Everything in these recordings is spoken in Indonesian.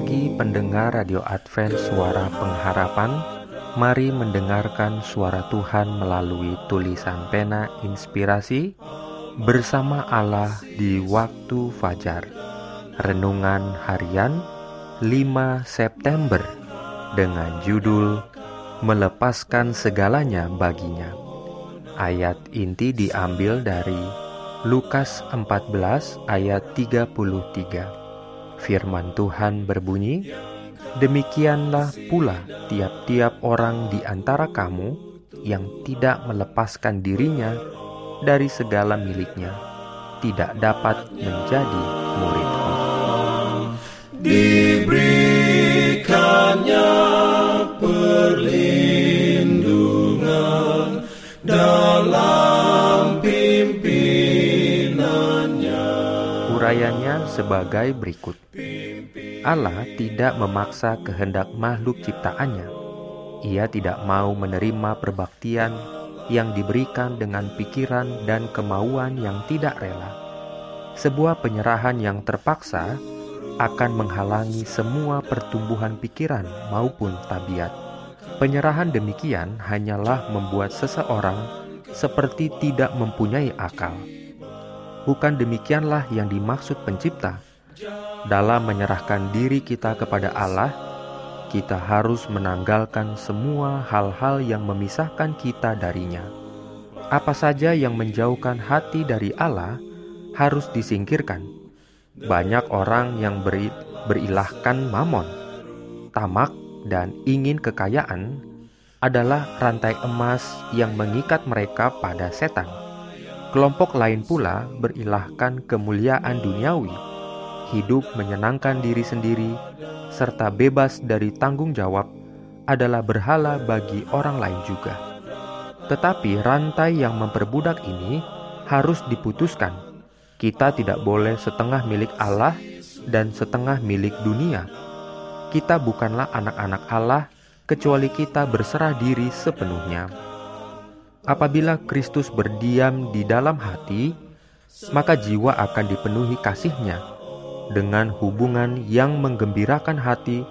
pagi pendengar Radio Advent Suara Pengharapan Mari mendengarkan suara Tuhan melalui tulisan pena inspirasi Bersama Allah di waktu fajar. Renungan harian 5 September Dengan judul Melepaskan segalanya baginya. Ayat inti diambil dari Lukas 14 ayat 33 Firman Tuhan berbunyi, "Demikianlah pula tiap-tiap orang di antara kamu yang tidak melepaskan dirinya dari segala miliknya, tidak dapat menjadi muridku." Urayanya sebagai berikut. Allah tidak memaksa kehendak makhluk ciptaannya. Ia tidak mau menerima perbaktian yang diberikan dengan pikiran dan kemauan yang tidak rela. Sebuah penyerahan yang terpaksa akan menghalangi semua pertumbuhan pikiran maupun tabiat. Penyerahan demikian hanyalah membuat seseorang seperti tidak mempunyai akal. Bukan demikianlah yang dimaksud Pencipta. Dalam menyerahkan diri kita kepada Allah, kita harus menanggalkan semua hal-hal yang memisahkan kita darinya. Apa saja yang menjauhkan hati dari Allah harus disingkirkan. Banyak orang yang beri, berilahkan mamon, tamak, dan ingin kekayaan adalah rantai emas yang mengikat mereka pada setan. Kelompok lain pula berilahkan kemuliaan duniawi, hidup menyenangkan diri sendiri, serta bebas dari tanggung jawab adalah berhala bagi orang lain juga. Tetapi rantai yang memperbudak ini harus diputuskan. Kita tidak boleh setengah milik Allah dan setengah milik dunia. Kita bukanlah anak-anak Allah kecuali kita berserah diri sepenuhnya. Apabila Kristus berdiam di dalam hati, maka jiwa akan dipenuhi kasihnya dengan hubungan yang menggembirakan hati,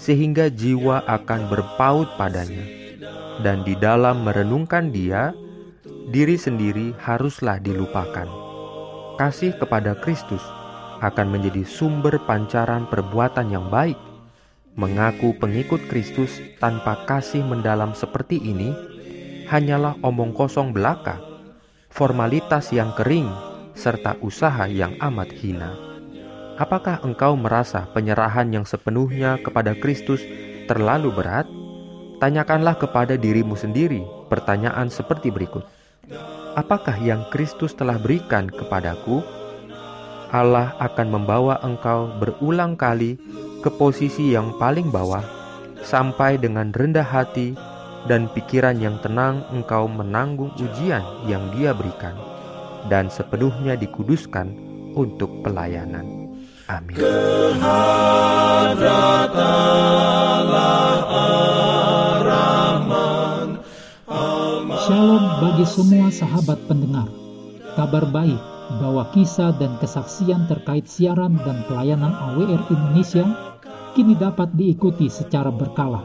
sehingga jiwa akan berpaut padanya. Dan di dalam merenungkan dia, diri sendiri haruslah dilupakan. Kasih kepada Kristus akan menjadi sumber pancaran perbuatan yang baik. Mengaku pengikut Kristus tanpa kasih mendalam seperti ini hanyalah omong kosong belaka, formalitas yang kering, serta usaha yang amat hina. Apakah engkau merasa penyerahan yang sepenuhnya kepada Kristus terlalu berat? Tanyakanlah kepada dirimu sendiri pertanyaan seperti berikut: Apakah yang Kristus telah berikan kepadaku? Allah akan membawa engkau berulang kali ke posisi yang paling bawah, sampai dengan rendah hati dan pikiran yang tenang engkau menanggung ujian yang dia berikan, dan sepenuhnya dikuduskan untuk pelayanan. Amin. Shalom bagi semua sahabat pendengar. Kabar baik bahwa kisah dan kesaksian terkait siaran dan pelayanan AWR Indonesia kini dapat diikuti secara berkala,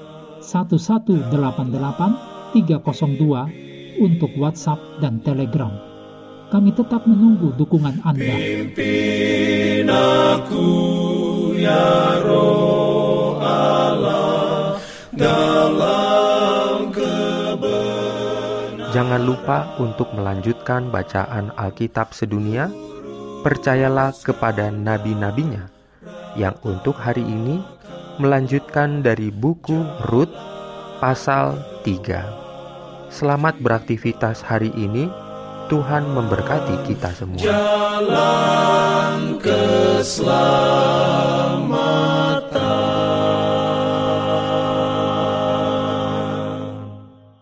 1188 302 untuk WhatsApp dan Telegram. Kami tetap menunggu dukungan Anda. Pimpin aku ya roh Allah dalam Jangan lupa untuk melanjutkan bacaan Alkitab sedunia. Percayalah kepada nabi-nabinya yang untuk hari ini melanjutkan dari buku Rut pasal 3. Selamat beraktivitas hari ini. Tuhan memberkati kita semua. Jalan keselamatan